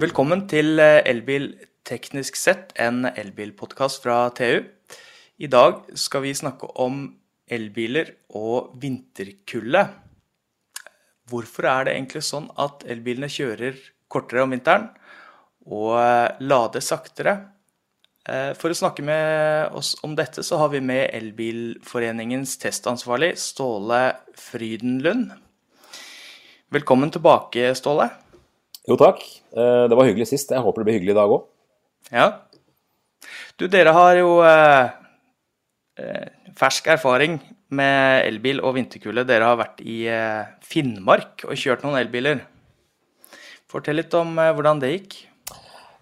Velkommen til eh, Elbil teknisk sett, en elbilpodkast fra TU. I dag skal vi snakke om elbiler og vinterkulde. Hvorfor er det egentlig sånn at elbilene kjører kortere om vinteren og eh, lader saktere? Eh, for å snakke med oss om dette, så har vi med Elbilforeningens testansvarlig Ståle Frydenlund. Velkommen tilbake, Ståle. Jo takk. Eh, det var hyggelig sist. Jeg håper det blir hyggelig i dag òg. Ja. Du, dere har jo eh, eh, fersk erfaring med elbil og vinterkulde. Dere har vært i eh, Finnmark og kjørt noen elbiler. Fortell litt om eh, hvordan det gikk.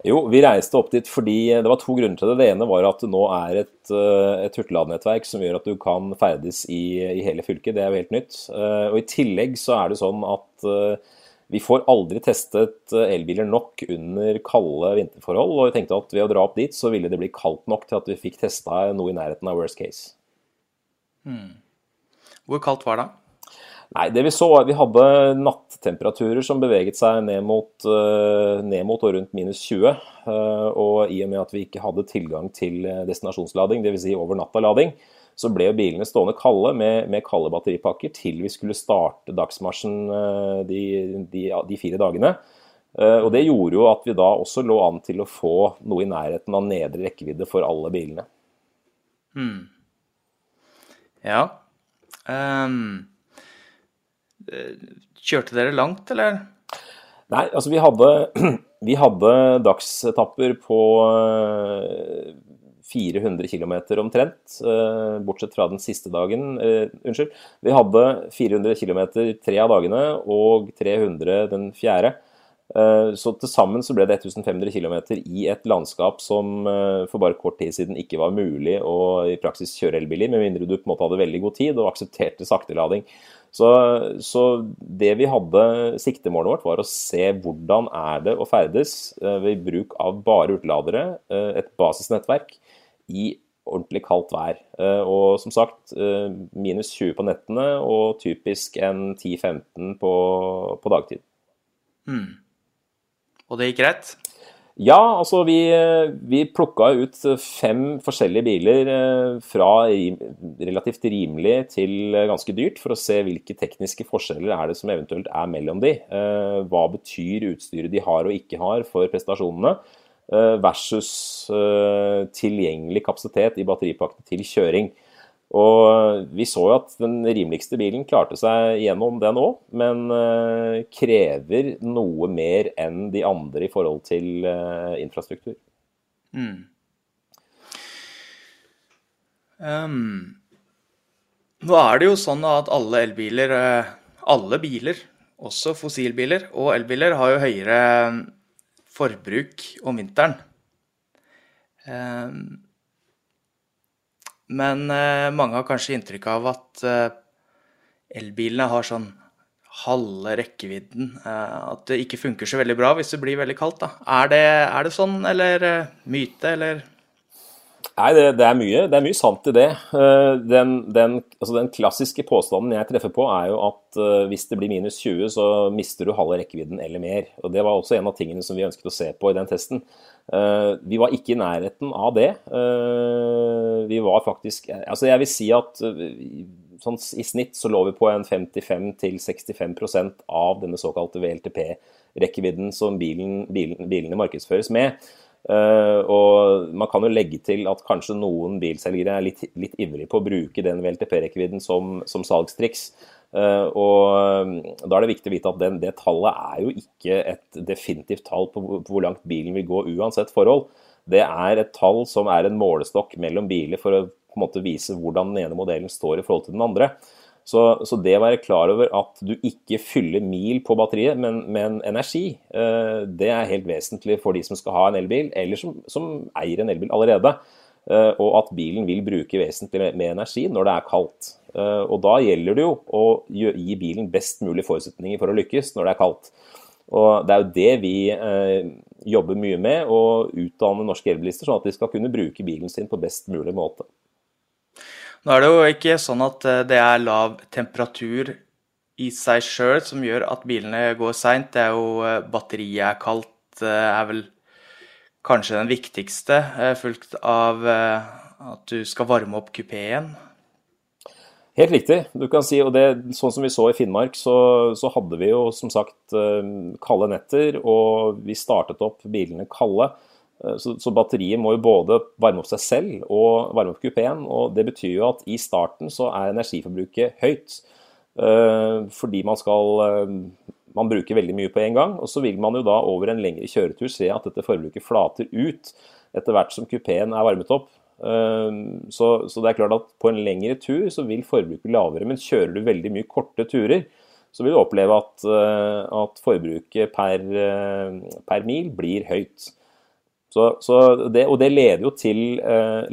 Jo, vi reiste opp dit fordi det var to grunner til det. Det ene var at det nå er et, eh, et hurtigladenettverk som gjør at du kan ferdes i, i hele fylket. Det er jo helt nytt. Eh, og i tillegg så er det sånn at vi får aldri testet eh, elbiler nok under kalde vinterforhold, og vi tenkte at ved å dra opp dit, så ville det bli kaldt nok til at vi fikk testa noe i nærheten av worst case. Hvor kaldt var det? Nei, det vi så var at vi hadde nattemperaturer som beveget seg ned mot, eh, ned mot og rundt minus 20. eh, og i og med at vi ikke hadde tilgang til destinasjonslading, dvs. Si over natta-lading, så ble jo bilene stående kalde med, med kalde batteripakker til vi skulle starte dagsmarsjen eh, de, de, de fire dagene. Eh, Og det gjorde jo at vi da også lå an til å få noe i nærheten av nedre rekkevidde for alle bilene. Ja. Ehm, eh, kjørte dere langt, eller? Nei, altså vi hadde, vi hadde dagsetapper på eh, 400 km omtrent, eh, bortsett fra den siste dagen. eh, Unnskyld. Vi hadde 400 km tre av dagene og 300 den fjerde. Eh, Så til sammen så ble det 1500 km i et landskap som for bare kort tid siden ikke var mulig å i praksis kjøre elbil i, med mindre du på en måte hadde veldig god tid og aksepterte saktelading. Så, så det vi hadde, siktemålet vårt var å se hvordan er det å ferdes ved bruk av bare hurtigladere, eh, et basisnettverk, i ordentlig kaldt vær. Eh, Og som sagt, eh, minus 20 på nettene og typisk en 10-15 på, på dagtid. Og det gikk greit? Ja, altså vi, vi plukka ut fem forskjellige biler eh, fra rim, relativt rimelig til ganske dyrt, for å se hvilke tekniske forskjeller er det som eventuelt er mellom de. Hva betyr utstyret de har og ikke har for prestasjonene, versus eh, tilgjengelig kapasitet i batteripakkene til kjøring. Og vi så jo at den rimeligste bilen klarte seg gjennom den òg, men eh, krever noe mer enn de andre i forhold til infrastruktur. infrastruktur. Um, nå er det jo sånn at alle elbiler, eh, alle biler, også fossilbiler og elbiler, har jo høyere eh, forbruk om vinteren. Ehm, men eh, mange har kanskje inntrykk av at eh, elbilene har sånn halve rekkevidden. eh, At det ikke funker så veldig bra hvis det blir veldig kaldt. da. Er det, er det sånn, eller eh, myte, eller Nei, det, det, er mye, det er mye sant i det. Eh, Den, den, altså den klassiske påstanden jeg treffer på, er jo at eh, hvis det blir minus 20, så mister du halve rekkevidden eller mer. Og Det var også en av tingene som vi ønsket å se på i den testen. Eh, Vi var ikke i nærheten av det. Vi var faktisk Altså, jeg vil si at sånn i snitt så lå vi på en 55-65% av denne såkalte VLTP-rekkevidden som bilen, bilen, bilene markedsføres med. Eh, og man kan jo legge til at kanskje noen bilselgere er litt, litt ivrige på å bruke den VLTP-rekkevidden som, som salgstriks. Uh, og eh, da er det viktig å vite at den, det tallet er jo ikke et definitivt tall på hvor, på hvor langt bilen vil gå uansett forhold. Det er et tall som er en målestokk mellom biler for å på en måte vise hvordan den ene modellen står i forhold til den andre. Så, så det å være klar over at du ikke fyller mil på batteriet, men, men energi, eh, det er helt vesentlig for de som skal ha en elbil, eller som, som eier en elbil allerede. Eh, og at bilen vil bruke vesentlig mer energi når det er kaldt. Eh, og da gjelder det jo å gi bilen best mulig forutsetninger for å lykkes når det er kaldt. Og det er jo det vi eh, jobber mye med, å utdanne norske elbilister sånn at de skal kunne bruke bilen sin på best mulig måte. Nå er det jo ikke sånn at eh, det er lav temperatur i seg sjøl som gjør at bilene går seint. Det er jo eh, batteriet er kaldt, er vel kanskje den viktigste, fulgt av at du skal varme opp kupeen. Helt riktig. du kan si, og det, Sånn som vi så i Finnmark, så, så hadde vi jo som sagt kalde netter. Og vi startet opp bilene kalde. Så, så, batteriet må jo både varme opp seg selv og varme opp kupeen. og Det betyr jo at i starten så er energiforbruket høyt. Fordi man skal man bruker veldig mye på en gang. Og så vil man jo da over en lengre kjøretur se at dette forbruket flater ut etter hvert som kupeen er varmet opp. Så, så, det er klart at på en lengre tur så vil forbruket lavere. Men kjører du veldig mye korte turer, så vil du oppleve at, at forbruket per, per, mil blir høyt. Så, så det, og det leder jo, til,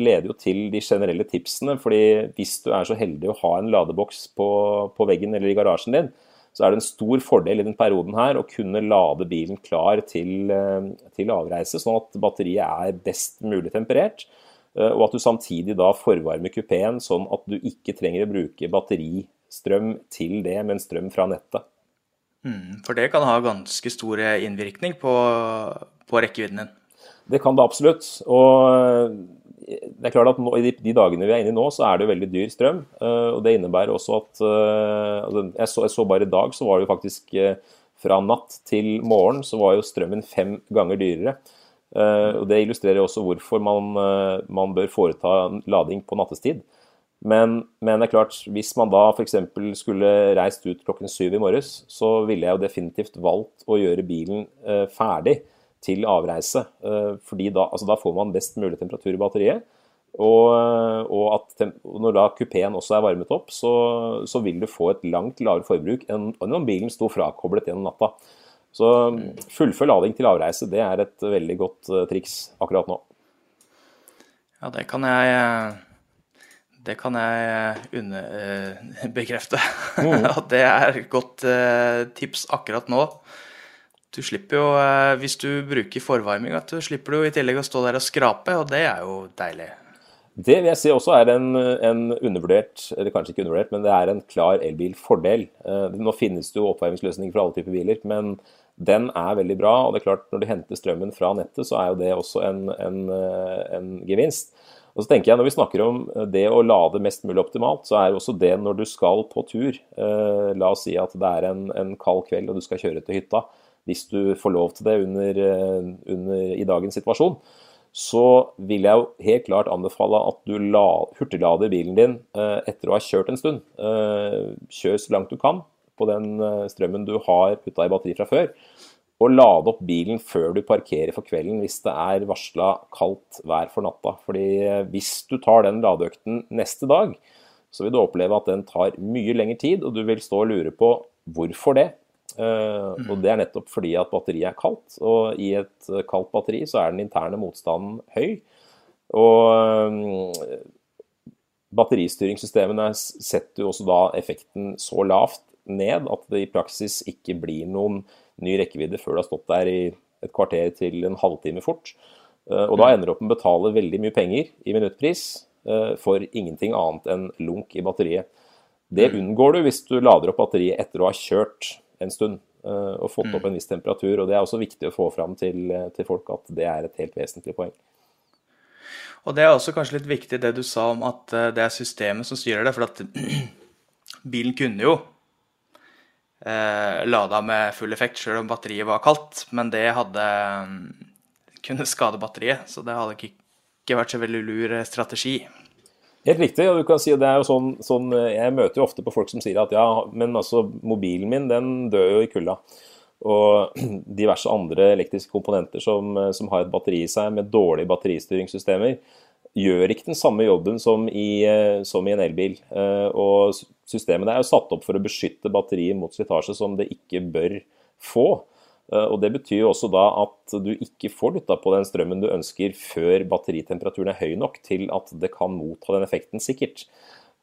leder jo, til, de generelle tipsene. fordi hvis du er så heldig å ha en ladeboks på, på veggen eller i garasjen din, så er det en stor fordel i denne perioden her å kunne lade bilen klar til, til avreise, sånn at batteriet er best mulig temperert. Eh, og at du samtidig da forvarmer kupeen sånn at du ikke trenger å bruke batteristrøm til det, men strøm fra nettet. Mm, for det kan ha ganske stor innvirkning på, på rekkevidden din? Det kan det absolutt. Og det er klart at I de, dagene vi er inne i nå, så er det jo veldig dyr strøm. Eh, og Det innebærer også at eh, altså, jeg, så, jeg, så, bare i dag, så var det jo faktisk fra natt til morgen så var jo strømmen fem ganger dyrere. Eh, og Det illustrerer også hvorfor man, eh, man bør foreta lading på nattestid. Men, men, det er klart, hvis man da f.eks. skulle reist ut klokken syv i morges, så ville jeg jo definitivt valgt å gjøre bilen eh, ferdig til avreise. fordi da, altså da, får man best mulig temperatur i batteriet. Og, og at, når da kupeen også er varmet opp, så, så, vil du få et langt lavere forbruk enn om bilen sto frakoblet gjennom natta. Så fullfør lading til avreise, det er et veldig godt uh, triks akkurat nå. Ja, det kan jeg det kan jeg bekrefte. Mm. At det er et godt tips akkurat nå. Du slipper jo, hvis du bruker forvarming, at du slipper du i tillegg å stå der og skrape, og det er jo deilig. Det vil jeg si også er en, en, undervurdert, eller kanskje ikke undervurdert, men det er en klar elbilfordel. Nå finnes det jo oppvarmingsløsninger for alle typer biler, men den er veldig bra. og det er klart Når du henter strømmen fra nettet, så er jo det også en, en, eh, en gevinst. Og så tenker jeg Når vi snakker om det å lade mest mulig optimalt, så er også det når du skal på tur. Eh, la oss si at det er en, en, kald kveld og du skal kjøre til hytta. Hvis du får lov til det under, eh, under, i dagens situasjon, så vil jeg jo helt klart anbefale at du la, hurtiglader bilen din eh, etter å ha kjørt en stund. Eh, kjør så langt du kan på den strømmen du har putta i batteri fra før. Og lade opp bilen før du parkerer for kvelden hvis det er varsla kaldt vær for natta. Fordi hvis du tar den ladeøkten neste dag, så vil du oppleve at den tar mye lengre tid, og du vil stå og lure på hvorfor det. Uh, og Det er nettopp fordi at batteriet er kaldt, og i et kaldt batteri så er den interne motstanden høy. Og um, batteristyringssystemene setter jo også da effekten så lavt ned at det i praksis ikke blir noen ny rekkevidde før du har stått der i et kvarter til en halvtime fort. Eh, og da ender du opp med å betale veldig mye penger i minuttpris eh, for ingenting annet enn lunk i batteriet. Det mm. unngår du hvis du lader opp batteriet etter å ha kjørt en stund eh, og fått opp mm. en viss temperatur. og Det er også viktig å få fram til, til folk at det er et helt vesentlig poeng. Og Det er også kanskje litt viktig det du sa om at det er systemet som styrer det. For at bilen kunne jo eh, lada med full effekt selv om batteriet var kaldt. Men det hadde mm, kunne skade batteriet, så det hadde ikke, ikke vært så veldig lur eh, strategi. Helt riktig. og du kan si det er jo sånn, sånn, Jeg møter jo ofte på folk som sier at ja, men altså mobilen min den dør jo i kulda. Og diverse andre elektriske komponenter som, som har et batteri i seg med dårlige batteristyringssystemer gjør ikke den samme jobben som i, eh, som i en elbil. Eh, og systemet er jo satt opp for å beskytte batteriet mot slitasje som det ikke bør få. Eh, og Det betyr jo også da at du ikke får dytta på den strømmen du ønsker før batteritemperaturen er høy nok til at det kan motta den effekten sikkert.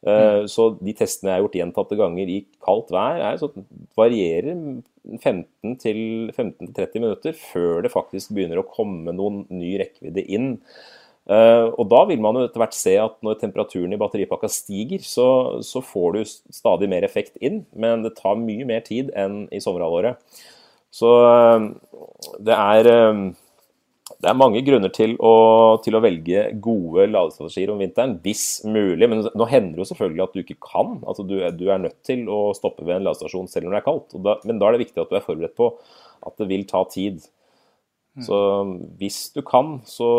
Mm. Så de testene jeg har gjort gjentatte ganger i kaldt vær, er så varierer 15-30 minutter før det faktisk begynner å komme noen ny rekkevidde inn. Uh, og Da vil man jo etter hvert se at når temperaturen i batteripakka stiger, så, så, får du stadig mer effekt inn, men det tar mye mer tid enn i sommerhalvåret. Så det er det er mange grunner til å, til å, velge gode ladestrategier om vinteren, hvis mulig. Men nå hender det jo selvfølgelig at du ikke kan. Altså du, du er nødt til å stoppe ved en ladestasjon selv når det er kaldt. Da, men da er det viktig at du er forberedt på at det vil ta tid. Mm. Så hvis du kan, så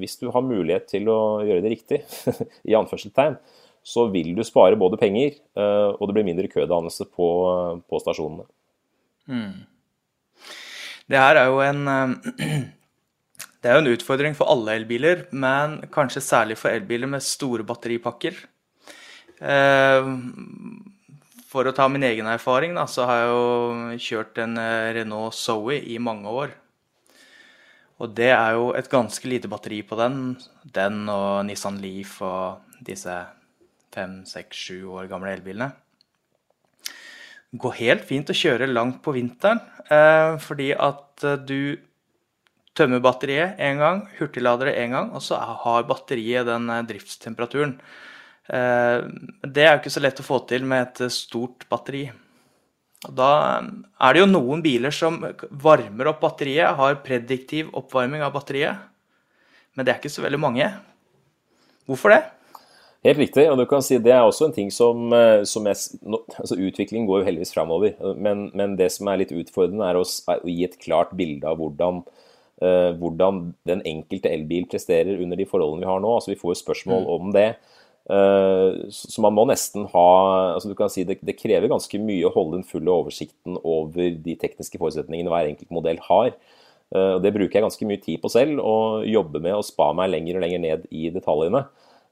hvis du har mulighet til å gjøre det riktig, i anførselstegn, så vil du spare både penger, eh, og det blir mindre kødannelse på, på stasjonene. Mm. Det her er jo en eh, Det er jo en utfordring for alle elbiler, men kanskje særlig for elbiler med store batteripakker. Eh, for å ta min egen erfaring, da, så har jeg jo kjørt en eh, Renault Zoe i mange år. Og det er jo et ganske lite batteri på den. Den og Nissan Leaf og disse fem, seks, sju år gamle elbilene. Går helt fint å kjøre langt på vinteren, eh, fordi at du tømmer batteriet én gang, hurtiglader det én gang, og så har batteriet den eh, driftstemperaturen. Eh, det er jo ikke så lett å få til med et eh, stort batteri. Og da er det jo noen biler som varmer opp batteriet, har prediktiv oppvarming av batteriet. Men det er ikke så veldig mange. Hvorfor det? Helt riktig. og du kan si Det er også en ting som, som jeg, altså Utviklingen går jo heldigvis framover. Men, men, det som er litt utfordrende, er å, å gi et klart bilde av hvordan uh, hvordan den enkelte elbil presterer under de forholdene vi har nå. Altså, vi får jo spørsmål mm. om det. Uh, så man må nesten ha altså du kan si det, det, krever ganske mye å holde den fulle oversikten over de tekniske forutsetningene hver enkelt modell har. Uh, og Det bruker jeg ganske mye tid på selv, og jobber med å spa meg lenger og lenger ned i detaljene.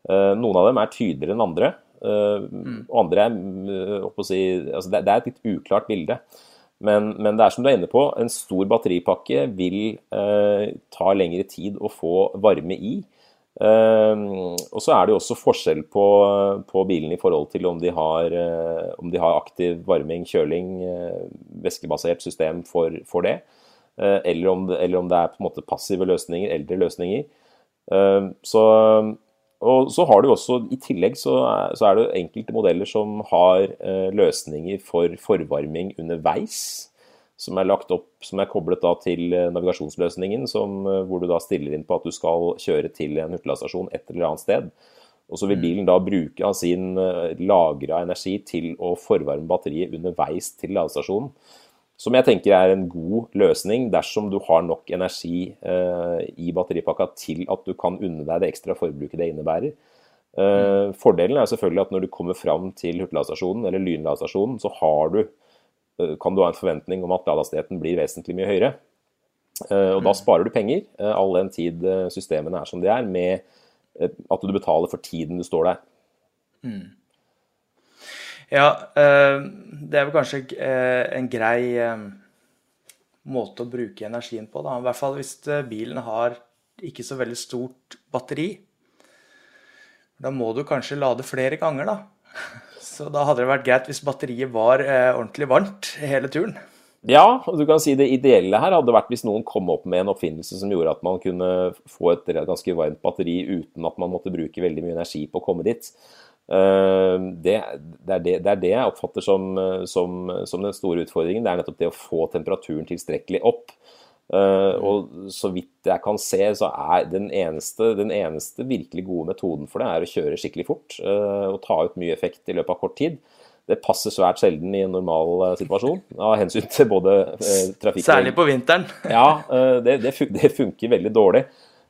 Uh, noen av dem er tydeligere enn andre, mm. og andre er si, altså det, er et litt uklart bilde. Men, men, det er som du er inne på, en stor batteripakke vil eh, ta lengre tid å få varme i. Eh, og så er det jo også forskjell på, på bilene i forhold til om de har, eh, om de har aktiv varming, kjøling, eh, væskebasert system for, for det. Eh, eller om, det, eller, om det, er på en måte passive løsninger, eldre løsninger. Eh, så og så har du også, I tillegg så så er det enkelte modeller som har eh, løsninger for forvarming underveis. Som er lagt opp, som er koblet da til eh, navigasjonsløsningen, som, eh, hvor du da stiller inn på at du skal kjøre til en hurtigladestasjon et eller annet sted. Og så vil mm. bilen da bruke av sin eh, lagra energi til å forvarme batteriet underveis til ladestasjonen. Som jeg tenker er en god løsning dersom du har nok energi eh, i batteripakka til at du kan unne deg det ekstra forbruket det innebærer. Eh, mm. fordelen er selvfølgelig at når du kommer fram til hurtigladestasjonen eller lynladestasjonen, så har du, eh, kan du ha en forventning om at ladehastigheten blir vesentlig mye høyere. Eh, og da mm. sparer du penger, eh, all den tid eh, systemene er som de er, med at du betaler for tiden du står der. Mm. Ja, eh, det er vel kanskje eh, en grei eh, måte å bruke energien på. Da. I hvert fall hvis bilen har ikke så veldig stort batteri. Da må du kanskje lade flere ganger, da. Så da hadde det vært greit hvis batteriet var ordentlig varmt hele turen. Ja, og du kan si det ideelle her hadde vært hvis noen kom opp med en oppfinnelse som gjorde at man kunne få et ganske varmt batteri uten at man måtte bruke veldig mye energi på å komme dit. Eh, det, det, er det, det, er det, jeg oppfatter som, som, som, den store utfordringen. Det er nettopp det å få temperaturen tilstrekkelig opp. Uh, og så vidt jeg kan se, så er den eneste, den eneste, virkelig gode metoden for det er å kjøre skikkelig fort uh, og ta ut mye effekt i løpet av kort tid. Det passer svært sjelden i en normal uh, situasjon, av hensyn til både trafikk Særlig på vinteren. ja, det, det, funker veldig dårlig.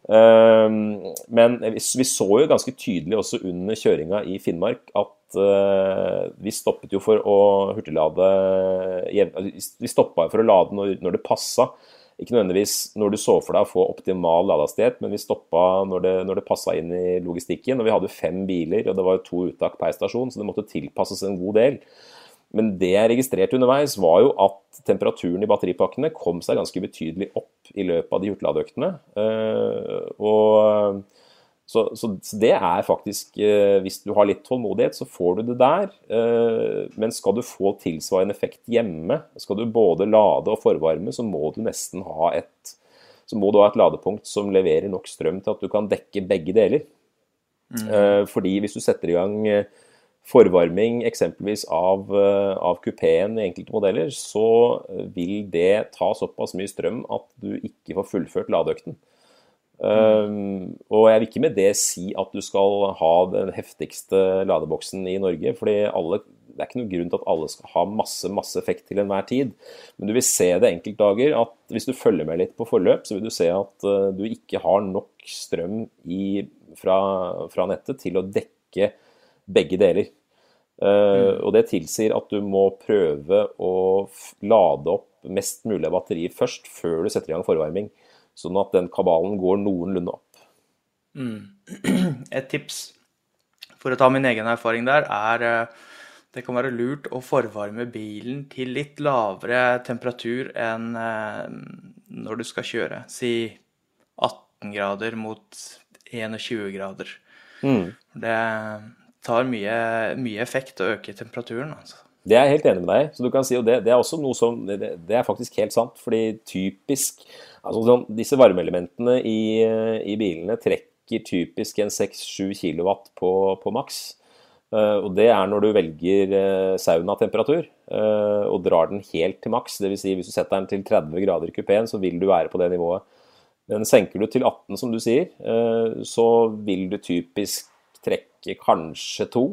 Ehm, men vi så jo ganske tydelig også under kjøringa i Finnmark at eh, vi stoppet jo for å hurtiglade Vi stoppa for å lade når, det passa. Ikke nødvendigvis når du så for deg å få optimal ladehastighet, men vi stoppa når det, når det passa inn i logistikken. Og vi hadde fem biler, og det var to uttak per stasjon, så det måtte tilpasses en god del. Men det jeg registrerte underveis, var jo at temperaturen i batteripakkene kom seg ganske betydelig opp i løpet av de hurtigladeøktene. Eh, og så, så, det er faktisk eh, Hvis du har litt tålmodighet, så får du det der. Eh, men skal du få tilsvarende effekt hjemme, skal du både lade og forvarme, så må du nesten ha et så må du ha et ladepunkt som leverer nok strøm til at du kan dekke begge deler. Mm. Fordi hvis du setter i gang forvarming eksempelvis av, av kupeen i enkelte modeller, så vil det ta såpass mye strøm at du ikke får fullført ladeøkten. Um, og jeg vil ikke med det si at du skal ha den heftigste ladeboksen i Norge. fordi alle, det er ikke noen grunn til at alle skal ha masse masse effekt til enhver tid. Men du vil se det enkeltdager at hvis du følger med litt på forløp, så vil du se at uh, du ikke har nok strøm i, fra, fra, nettet til å dekke begge deler. Uh, mm. Og det tilsier at du må prøve å lade opp mest mulig av batteriet først, før du setter i gang forvarming. Sånn at den kabalen går noenlunde opp. Mm. Et tips for å ta min egen erfaring der, er eh, det kan være lurt å forvarme bilen til litt lavere temperatur enn eh, når du skal kjøre. Si 18 grader mot 21 grader. Mm. Det tar mye, mye, effekt å øke temperaturen. altså. Det er jeg helt enig med deg Så du kan si, og det, det er også noe som, det, det, er faktisk helt sant. fordi typisk Altså, sånn, disse varmeelementene i, i, bilene trekker typisk en 6-7 kW på, på maks. Uh, og det er når du velger uh, saunatemperatur uh, og drar den helt til maks. Dvs. Si, hvis du setter den til 30 grader i kupeen, så vil du være på det nivået. Men senker du til 18, som du sier, så vil du typisk trekke kanskje to.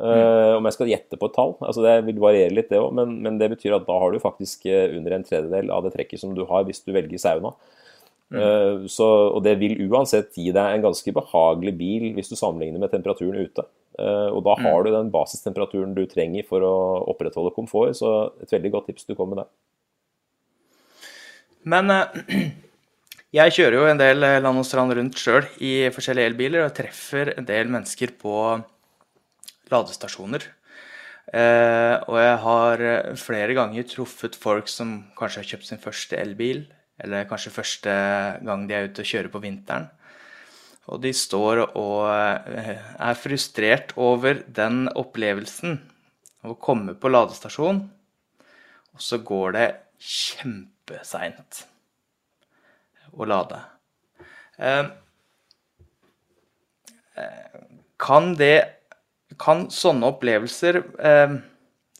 Uh, om jeg skal gjette på et tall. altså Det vil variere litt, det òg. Men, men, det betyr at da har du faktisk eh, under en tredjedel av det trekket som du har hvis du velger sauna. Mm. Uh, så, og det vil uansett gi deg en ganske behagelig bil hvis du sammenligner med temperaturen ute. Og da har mm. du den basistemperaturen du trenger for å opprettholde komfort. Så et veldig godt tips du kom med der. Men jeg kjører jo en del land og strand rundt sjøl i forskjellige elbiler og treffer en del mennesker på ladestasjoner. Eh, og jeg har eh, flere ganger truffet folk som kanskje har kjøpt sin første elbil, eller kanskje første gang de er ute og kjører på vinteren. Og de står og eh, er frustrert over den opplevelsen av å komme på ladestasjon, og så går det kjempeseint å lade. Kan det kan sånne opplevelser eh,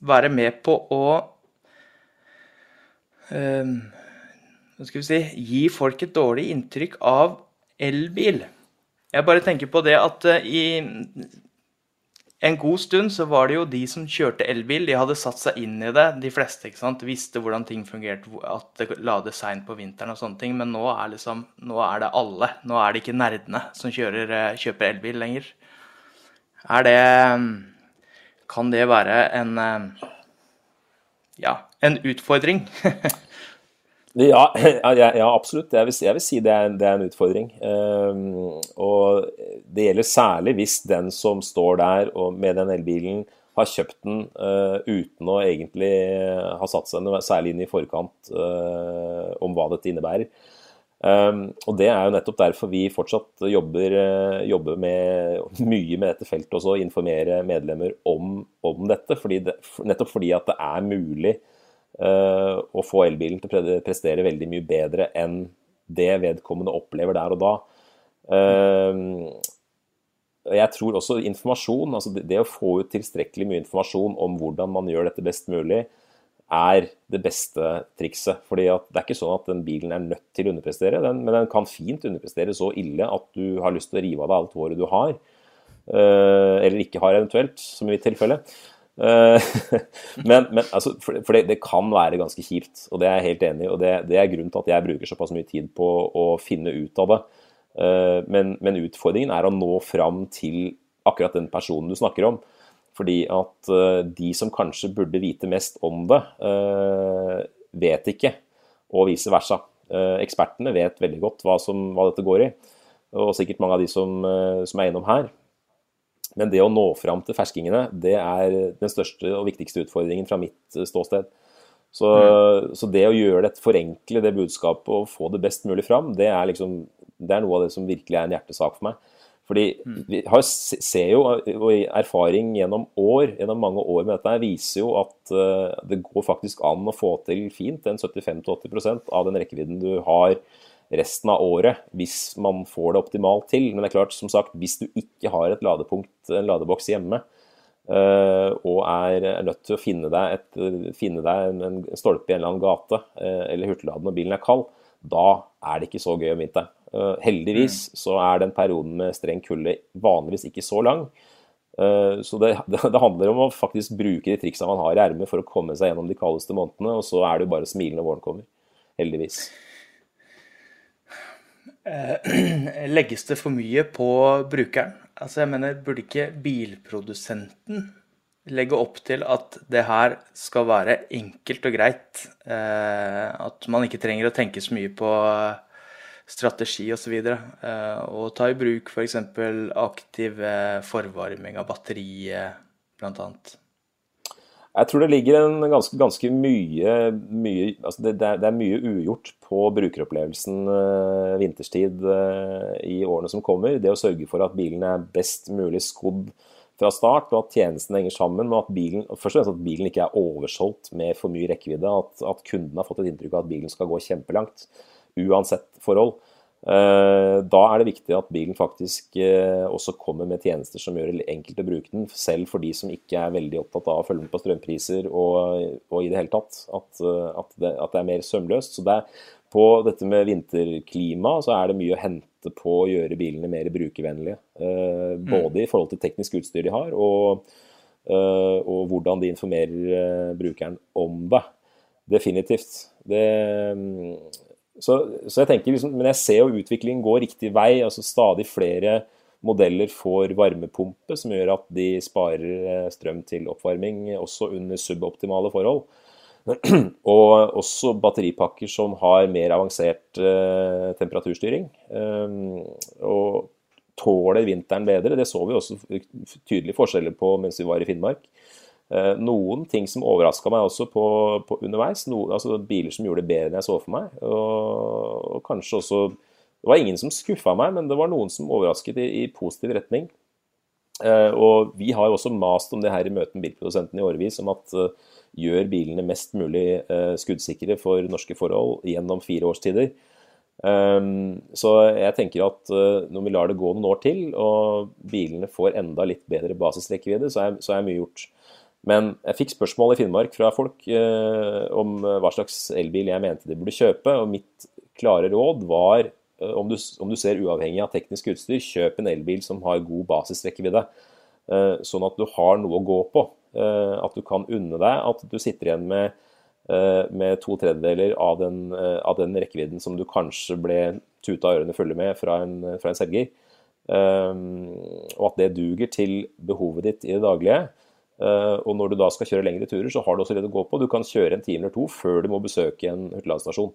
være med på å eh, si Gi folk et dårlig inntrykk av elbil. Jeg bare tenker på det at i en god stund så var det jo de som kjørte elbil, de hadde satt seg inn i det, de fleste. ikke sant? Visste hvordan ting fungerte, at det lades seint på vinteren og sånne ting. Men nå er, liksom, nå er det alle. Nå er det ikke nerdene som kjører, uh, kjøper elbil lenger. Er det Kan det være en Ja, en utfordring? ja, ja, absolutt. Jeg vil, jeg vil si det er, det er, en utfordring. Um, og det gjelder særlig hvis den som står der med den elbilen, har kjøpt den uh, uten å egentlig ha satt seg særlig inn i forkant uh, om hva dette innebærer. Um, og Det er jo nettopp derfor vi fortsatt jobber, uh, jobber med, mye med dette feltet også, informere medlemmer om, om dette. Fordi det, nettopp fordi at det er mulig uh, å få elbilen til å prestere veldig mye bedre enn det vedkommende opplever der og da. Um, jeg tror også informasjon, altså det, å få ut tilstrekkelig mye informasjon om hvordan man gjør dette best mulig, er det beste trikset. Fordi Det er ikke sånn at den bilen er nødt til å underprestere, den, men den kan fint underprestere så ille at du har lyst til å rive av deg alt håret du har. Uh, eller ikke har, eventuelt, som i mitt tilfelle. Uh, men, men altså, for, for det, det, kan være ganske kjipt, og det er jeg helt enig i. Og det, det, er grunnen til at jeg bruker såpass mye tid på å finne ut av det. Uh, men, men utfordringen er å nå fram til akkurat den personen du snakker om. Fordi at eh, de som kanskje burde vite mest om det, eh, vet ikke, og vice versa. Eh, ekspertene vet veldig godt hva, som, hva dette går i, og sikkert mange av de som, som er innom her. Men det å nå fram til ferskingene, det er den største og viktigste utfordringen fra mitt ståsted. Så, mm. så, det å gjøre det, forenkle det budskapet og få det best mulig fram, det er, liksom, det er noe av det som virkelig er en hjertesak for meg. Fordi mm. vi har, ser jo, og erfaring gjennom år, gjennom mange år med dette, viser jo at uh, det går faktisk an å få til fint en 75-80% av den rekkevidden du har resten av året, hvis man får det optimalt til. Men det er klart, som sagt, hvis du ikke har et ladepunkt, en ladeboks hjemme, og er nødt til å finne deg, et, finne deg en, stolpe i en eller annen gate eller hurtigladen når bilen er kald, da er det ikke så gøy om vinteren. heldigvis mm. så er den perioden med streng kulde vanligvis ikke så lang. Så det, det, handler om å faktisk bruke de triksene man har i ermet for å komme seg gjennom de kaldeste månedene, og så er det jo bare smilende våren kommer. Heldigvis. Eh, legges det for mye på brukeren? Altså, jeg mener, burde ikke bilprodusenten legge opp til at det her skal være enkelt og greit? Eh, at man ikke trenger å tenke så mye på strategi osv. Og, så og ta i bruk f.eks. aktiv forvarming av batteriet, bl.a. Jeg tror det ligger en ganske, ganske mye, mye altså det, det, er, mye ugjort på brukeropplevelsen uh, vinterstid uh, i årene som kommer. Det å sørge for at bilen er best mulig skodd fra start, og at tjenesten henger sammen. Og at bilen, først og fremst at bilen ikke er oversolgt med for mye rekkevidde. At, at kunden har fått et inntrykk av at bilen skal gå kjempelangt, uansett forhold. Eh, da er det viktig at bilen faktisk eh, også kommer med tjenester som gjør det enkelt å bruke den, selv for de som ikke er veldig opptatt av å følge med på strømpriser og, og i det hele tatt. At, eh, at, det, at, det, er mer sømløst. Så det på dette med vinterklima så er det mye å hente på å gjøre bilene mer brukervennlige. Mm. Både i forhold til teknisk utstyr de har, og, og hvordan de informerer brukeren om det. Definitivt. Det, så, så, jeg tenker liksom, Men jeg ser jo utviklingen går riktig vei. altså Stadig flere modeller får varmepumpe, som gjør at de sparer eh, strøm til oppvarming, også under suboptimale forhold. Og også batteripakker som har mer avansert eh, temperaturstyring. Um, og tåler vinteren bedre. Det så vi også tydelige forskjeller på mens vi var i Finnmark. Eh, noen ting som overraska meg også på, på underveis. No, altså biler som gjorde det bedre enn jeg så for meg. Og, og kanskje også Det var ingen som skuffa meg, men det var noen som overrasket i, i positiv retning. Uh, og vi har jo også mast om det her i møte med bilprodusenten i årevis, om at uh, gjør bilene mest mulig uh, skuddsikre for norske forhold gjennom fire årstider. Um, så jeg tenker at når vi lar det gå noen år til, og bilene får enda litt bedre basisrekkevidde, så så er mye gjort. Men jeg fikk spørsmål i Finnmark fra folk eh, om eh, hva slags elbil jeg mente de burde kjøpe. Og mitt klare råd var, eh, om, du, om, du, ser uavhengig av teknisk utstyr, kjøp en elbil som har god basisrekkevidde. Eh, sånn at du har noe å gå på. Eh, at du kan unne deg at du sitter igjen med, med to tredjedeler av den, av den, rekkevidden som du kanskje ble tuta ørene fulle med fra en, fra en selger. og at det duger til behovet ditt i det daglige. Eh, og når du da skal kjøre lengre turer, så har du også litt å gå på. Du kan kjøre en time eller to før du må besøke en hurtigladestasjon.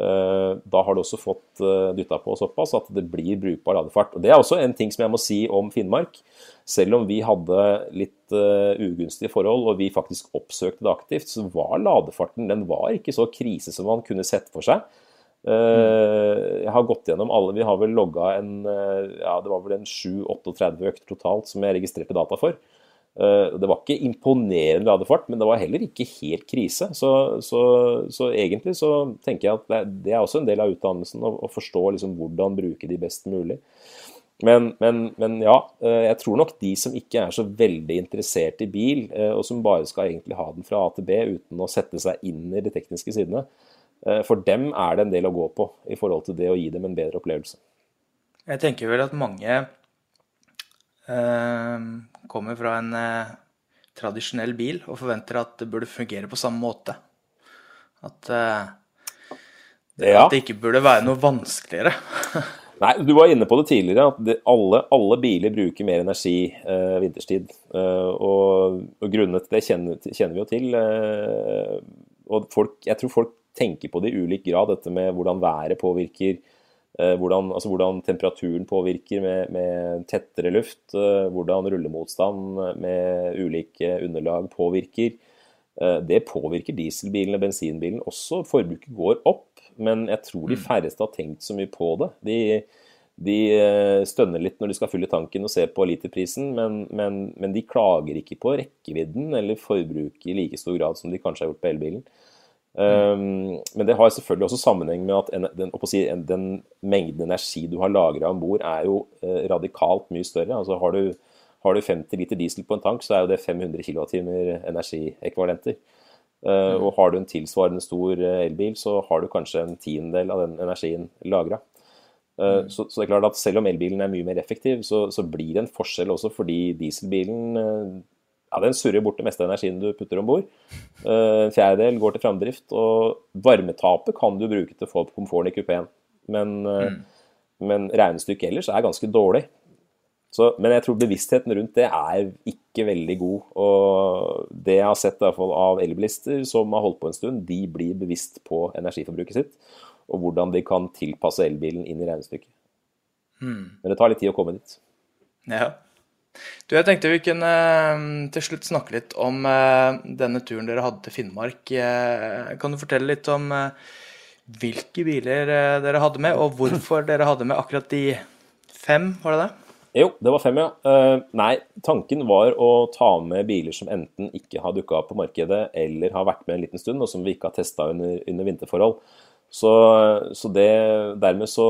Eh, da har du også fått eh, dytta på såpass at det blir brukbar ladefart. Og Det er også en ting som jeg må si om Finnmark. Selv om vi hadde litt ugunstige forhold og vi faktisk oppsøkte det aktivt, så var ladefarten den var ikke så krise som man kunne sett for seg. Jeg har gått gjennom alle. Vi har vel logga en ja, det var vel en 7-38 økter totalt som jeg registrerte data for. Eh, det var ikke imponerende ladefart, men det var heller ikke helt krise. Så, så, så egentlig så tenker jeg at det, er også en del av utdannelsen å, å forstå liksom hvordan bruke de best mulig. Men, men, men, ja, eh, jeg tror nok de som ikke er så veldig interessert i bil, eh, og som bare skal egentlig ha den fra A til B uten å sette seg inn i de tekniske sidene, for dem er det en del å gå på i forhold til det å gi dem en bedre opplevelse. Jeg tenker vel at mange kommer fra en eh, tradisjonell bil og forventer at det burde fungere på samme måte. At, eh, det, ja. at det ikke burde være noe vanskeligere. Nei, Du var inne på det tidligere, at alle, alle, biler bruker mer energi eh, vinterstid. Eh, og, og grunnene til det kjenner, kjenner, vi jo til. Eh, og folk, jeg tror folk tenker på det i ulik grad, dette med hvordan været påvirker hvordan, altså hvordan, temperaturen påvirker med, med, tettere luft, eh, hvordan rullemotstand med ulike underlag påvirker. Eh, det påvirker dieselbilen og bensinbilen også. Forbruket går opp, men jeg tror de mm. færreste har tenkt så mye på det. De, de stønner litt når de skal fylle tanken og ser på literprisen, men, men, men de klager ikke på rekkevidden eller forbruket i like stor grad som de kanskje har gjort på elbilen. Um, men det har selvfølgelig også sammenheng med at en, den, si, den, mengden energi du har lagra om bord, er jo uh, radikalt mye større. Altså har du, Har du 50 liter diesel på en tank, så er jo det 500 kWt energiekvalenter. Uh, og har du en tilsvarende stor elbil, så har du kanskje en tiendedel av den energien lagra. Uh, mm. så, så, det er klart at selv om elbilen er mye mer effektiv, så, så blir det en forskjell også fordi dieselbilen uh, ja, den surrer bort det meste av energien du putter om bord. En fjerdedel går til framdrift, og varmetapet kan du bruke til å få opp komforten i kupeen. Men, mm. men regnestykket ellers er ganske dårlig. Så, men jeg tror bevisstheten rundt det er ikke veldig god. Og det jeg har sett i hvert fall av elbilister som har holdt på en stund, de blir bevisst på energiforbruket sitt. Og hvordan de kan tilpasse elbilen inn i regnestykket. Mm. Men det tar litt tid å komme dit. Ja. Du, jeg tenkte vi kunne eh, til slutt snakke litt om eh, denne turen dere hadde til Finnmark. Eh, kan du fortelle litt om hvilke biler dere hadde med, og hvorfor dere hadde med akkurat de fem, var det det? Jo, det var fem, ja. Nei, tanken var å ta med biler som enten ikke har dukka opp på markedet, eller har vært med en liten stund, og som vi ikke har testa under, under, vinterforhold. Så, så det, dermed så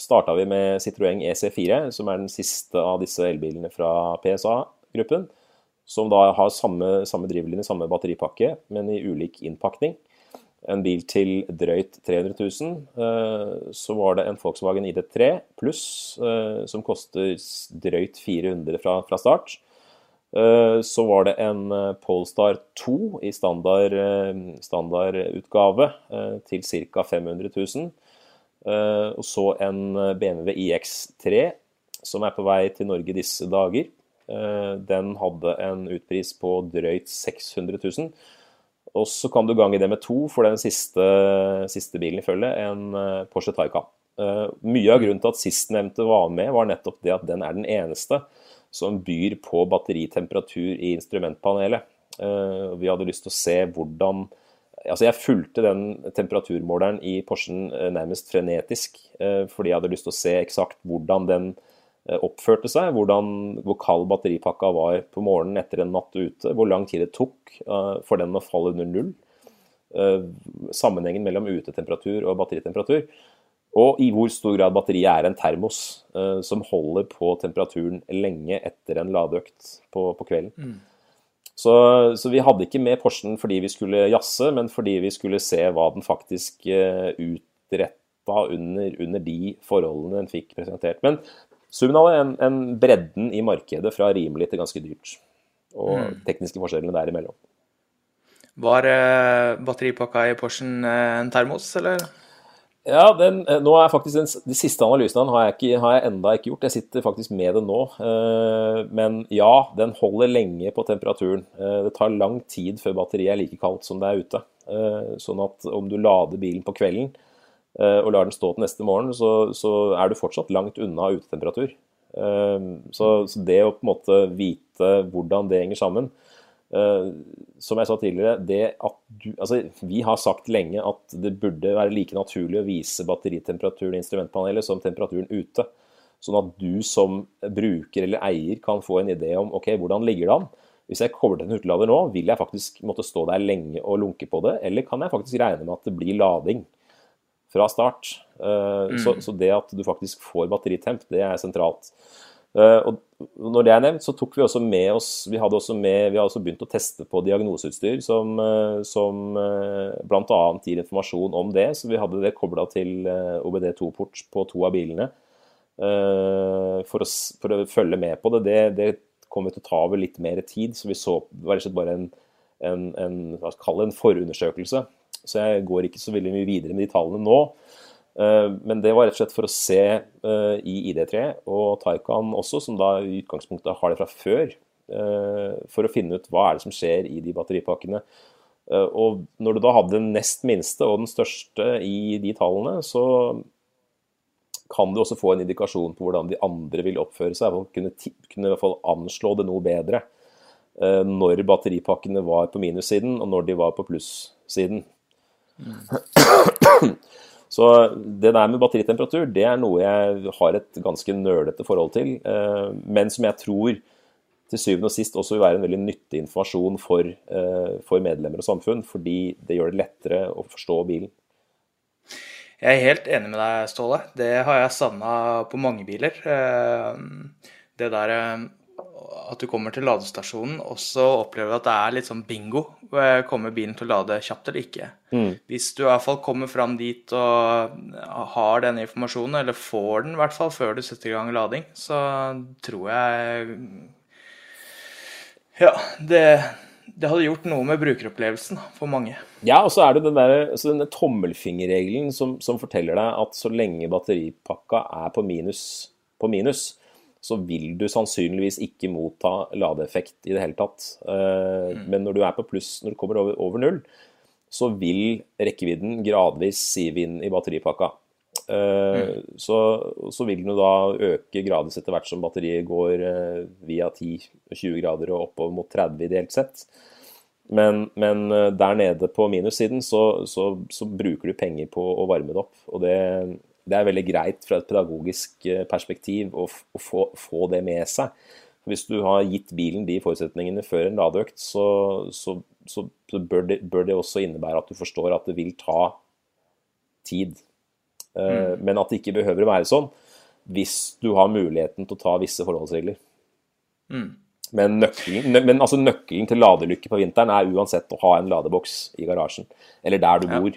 starta vi med Citroën EC4, som er den siste av disse elbilene fra PSA-gruppen. Som da har samme, samme drivlinje, samme batteripakke, men i ulik innpakning en bil til drøyt 300 000. Eh, så var det en Volkswagen ID3 pluss eh, som koster drøyt 400 fra, fra start. Eh, så var det en Polestar 2 i standard, standardutgave til ca. 500 000. Og så en BMW iX3 som er på vei til Norge disse dager. Den hadde en utpris på drøyt 600 000. Og så kan du gange det med to for den siste, siste bilen i følget, en eh, Porsche Taycan. Mye av grunnen til at sistnevnte var med, var nettopp det at den er den eneste som byr på batteritemperatur i instrumentpanelet. Vi hadde lyst til å se hvordan Altså, jeg fulgte den temperaturmåleren i Porschen nærmest frenetisk, fordi jeg hadde lyst til å se eksakt hvordan den Eh, oppførte seg, hvordan, hvor kald batteripakka var på morgenen etter en natt ute, hvor lang tid det tok for den å falle under null. Sammenhengen mellom utetemperatur og batteritemperatur. Og i hvor stor grad batteriet er en termos som holder på temperaturen lenge etter en ladeøkt på, på kvelden. Mm. Så, så, vi hadde ikke med Porschen fordi vi skulle jazze, men fordi vi skulle se hva den faktisk utretta under, under de forholdene den fikk presentert. Men Summen av en, en bredden i markedet fra rimelig til ganske dyrt. Og mm. tekniske forskjellene derimellom. Var eh, batteripakka i Porschen eh, en termos, eller? Ja, den, eh, nå er faktisk den, De siste analysene har jeg, ikke, har jeg enda ikke gjort. Jeg sitter faktisk med det nå. Eh, men ja, den holder lenge på temperaturen. Eh, det tar lang tid før batteriet er like kaldt som det er ute. Sånn at om du lader bilen på kvelden, og lar den stå til neste morgen, så, så er du fortsatt langt unna utetemperatur. Så, så, det å på en måte vite hvordan det henger sammen Som jeg sa tidligere, det at du Altså, vi har sagt lenge at det burde være like naturlig å vise batteritemperaturen i instrumentpanelet som temperaturen ute. Sånn at du som bruker eller eier kan få en idé om ok, hvordan ligger det an. Hvis jeg kobler til en hurtiglader nå, vil jeg faktisk måtte stå der lenge og lunke på det, eller kan jeg faktisk regne med at det blir lading? fra start. Uh, mm. så, så, det at du faktisk får batteritemp, det er sentralt. Uh, og når det er nevnt, så tok vi også med oss Vi hadde også, med, vi har også begynt å teste på diagnoseutstyr som, uh, som bl.a. gir informasjon om det. Så vi hadde det kobla til OBD2-port på to av bilene for å, for, å, følge med på det. Det, det kom til å ta over litt mer tid, så vi så det var rett og slett bare en, en, en, en forundersøkelse så jeg går ikke så veldig mye videre med de tallene nå. Eh, men det var rett og slett for å se eh, i ID3 og Taycan også, som da i utgangspunktet har det fra før, eh, for å finne ut hva er det som skjer i de batteripakkene. Og når du da hadde den nest minste og den største i de tallene, så kan du også få en indikasjon på hvordan de andre vil oppføre seg. og kunne, kunne i hvert fall anslå det noe bedre når batteripakkene var på minussiden og når de var på plussiden. Så det der med batteritemperatur det er noe jeg har et ganske nølete forhold til, eh, men som jeg tror til syvende og sist også vil være en veldig nyttig informasjon for, eh, for medlemmer og samfunn, fordi det gjør det lettere å forstå bilen. Jeg er helt enig med deg, Ståle. Det har jeg savna på mange biler. Eh, det der at du kommer til ladestasjonen, og så opplever du at det er litt sånn bingo. Kommer bilen til å lade kjapt eller ikke? Mm. Hvis du i hvert fall kommer fram dit og har denne informasjonen, eller får den i hvert fall før du setter i gang lading, så tror jeg Ja, det, det hadde gjort noe med brukeropplevelsen for mange. Ja, og så er det den der, altså denne tommelfingerregelen som, som forteller deg at så lenge batteripakka er på minus, på minus så vil du sannsynligvis ikke motta ladeeffekt i det hele tatt. Uh, mm. Men når du er på pluss, når du kommer over, over, null, så vil rekkevidden gradvis sive inn i batteripakka. Uh, mm. så, så, vil den da øke gradvis etter hvert som batteriet går uh, via 10-20 grader og oppover mot 30 ideelt sett. Men, men der nede på minussiden så, så, så, bruker du penger på å varme det opp. Og det, det er veldig greit fra et pedagogisk eh, perspektiv å, å få, få, det med seg. Hvis du har gitt bilen de forutsetningene før en ladeøkt, så, så, så bør, det, bør, det, også innebære at du forstår at det vil ta tid. Eh, mm. Men at det ikke behøver å være sånn hvis du har muligheten til å ta visse forholdsregler. Mm. Men, nøkkelen, men altså nøkkelen til ladelykke på vinteren er uansett å ha en ladeboks i garasjen, eller der du ja. bor.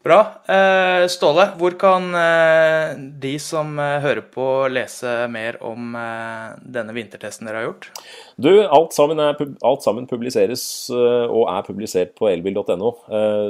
Bra. Eh, Ståle, hvor kan eh, de som eh, hører på, lese mer om denne vintertesten dere har gjort? Du, alt sammen, er, alt sammen publiseres og er publisert på elbil.no.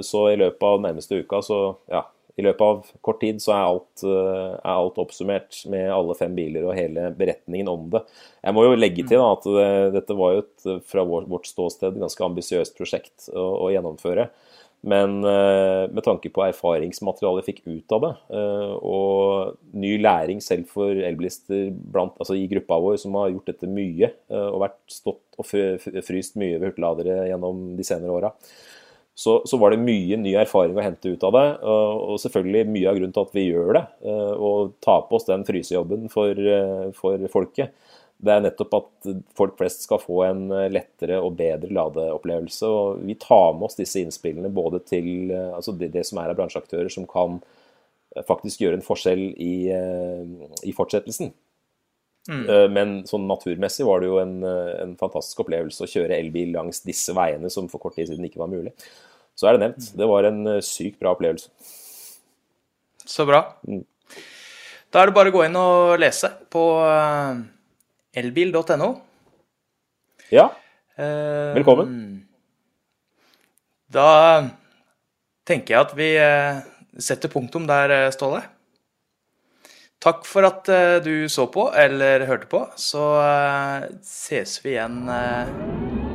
Så i løpet av nærmeste uka, så ja, i løpet av kort tid så er alt, er alt, oppsummert med alle fem biler og hele beretningen om det. Jeg må jo legge til da, at dette var jo et, fra vårt ståsted ganske ambisiøst prosjekt å, å gjennomføre. Men uh, med tanke på erfaringsmaterialet jeg fikk ut av det, uh, og ny læring selv for elbilister altså i gruppa vår som har gjort dette mye, uh, og vært stått og fryst mye ved hurtigladere gjennom de senere åra, så, så, var det mye ny erfaring å hente ut av det. Og selvfølgelig mye av grunnen til at vi gjør det, og tar på oss den frysejobben for, for folket det er nettopp at folk flest skal få en eh, lettere og bedre ladeopplevelse. og Vi tar med oss disse innspillene både til eh, altså det, det, som er av bransjeaktører som kan eh, faktisk gjøre en forskjell i, i fortsettelsen. Mm. Men sånn naturmessig var det jo en, en, fantastisk opplevelse å kjøre elbil langs disse veiene som for kort tid siden ikke var mulig. Så er det nevnt. Det var en sykt bra opplevelse. Så bra. Mm. Da er det bare å gå inn og lese på elbil.no. Ja. Eh, Velkommen. Da tenker jeg at vi eh, setter punktum der, eh, Ståle. Takk for at du så på eller hørte på. Så ses vi igjen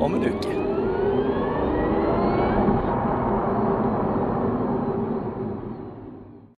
om en uke.